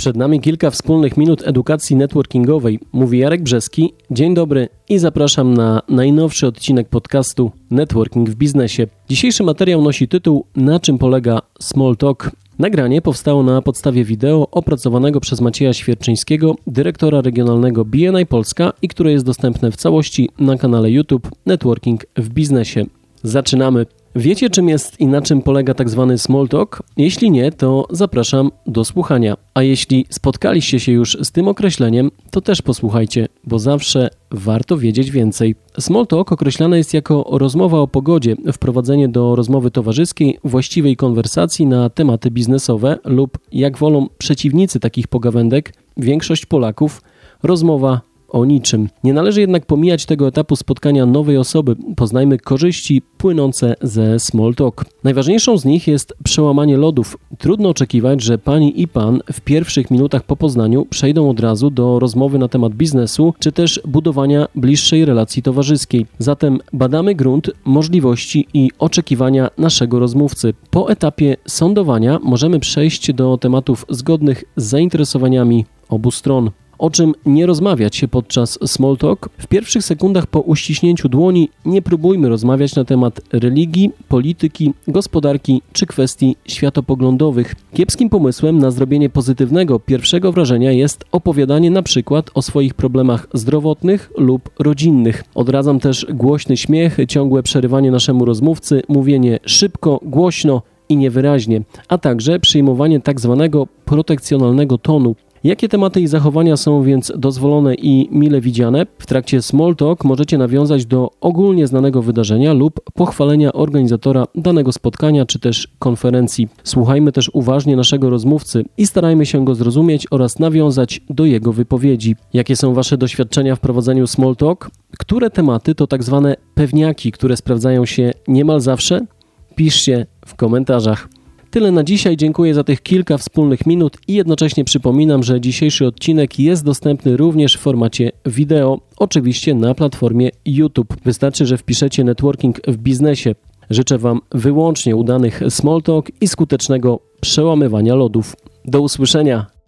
Przed nami kilka wspólnych minut edukacji networkingowej. Mówi Jarek Brzeski. Dzień dobry i zapraszam na najnowszy odcinek podcastu Networking w biznesie. Dzisiejszy materiał nosi tytuł Na czym polega Small Talk? Nagranie powstało na podstawie wideo opracowanego przez Macieja Świerczyńskiego, dyrektora regionalnego BNI Polska i które jest dostępne w całości na kanale YouTube Networking w biznesie. Zaczynamy. Wiecie, czym jest i na czym polega tak zwany small talk? Jeśli nie, to zapraszam do słuchania. A jeśli spotkaliście się już z tym określeniem, to też posłuchajcie, bo zawsze warto wiedzieć więcej. Small talk określane jest jako rozmowa o pogodzie, wprowadzenie do rozmowy towarzyskiej, właściwej konwersacji na tematy biznesowe lub, jak wolą przeciwnicy takich pogawędek, większość Polaków, rozmowa o niczym. Nie należy jednak pomijać tego etapu spotkania nowej osoby. Poznajmy korzyści płynące ze small talk. Najważniejszą z nich jest przełamanie lodów. Trudno oczekiwać, że pani i pan w pierwszych minutach po poznaniu przejdą od razu do rozmowy na temat biznesu czy też budowania bliższej relacji towarzyskiej. Zatem badamy grunt, możliwości i oczekiwania naszego rozmówcy. Po etapie sądowania możemy przejść do tematów zgodnych z zainteresowaniami obu stron o czym nie rozmawiać się podczas small talk. W pierwszych sekundach po uściśnięciu dłoni nie próbujmy rozmawiać na temat religii, polityki, gospodarki czy kwestii światopoglądowych. Kiepskim pomysłem na zrobienie pozytywnego pierwszego wrażenia jest opowiadanie na przykład o swoich problemach zdrowotnych lub rodzinnych. Odradzam też głośny śmiech, ciągłe przerywanie naszemu rozmówcy, mówienie szybko, głośno i niewyraźnie, a także przyjmowanie tak zwanego protekcjonalnego tonu. Jakie tematy i zachowania są więc dozwolone i mile widziane? W trakcie small talk możecie nawiązać do ogólnie znanego wydarzenia lub pochwalenia organizatora danego spotkania czy też konferencji. Słuchajmy też uważnie naszego rozmówcy i starajmy się go zrozumieć oraz nawiązać do jego wypowiedzi. Jakie są Wasze doświadczenia w prowadzeniu small talk? Które tematy to tak zwane pewniaki, które sprawdzają się niemal zawsze? Piszcie w komentarzach. Tyle na dzisiaj. Dziękuję za tych kilka wspólnych minut i jednocześnie przypominam, że dzisiejszy odcinek jest dostępny również w formacie wideo, oczywiście na platformie YouTube. Wystarczy, że wpiszecie networking w biznesie. Życzę Wam wyłącznie udanych small talk i skutecznego przełamywania lodów. Do usłyszenia.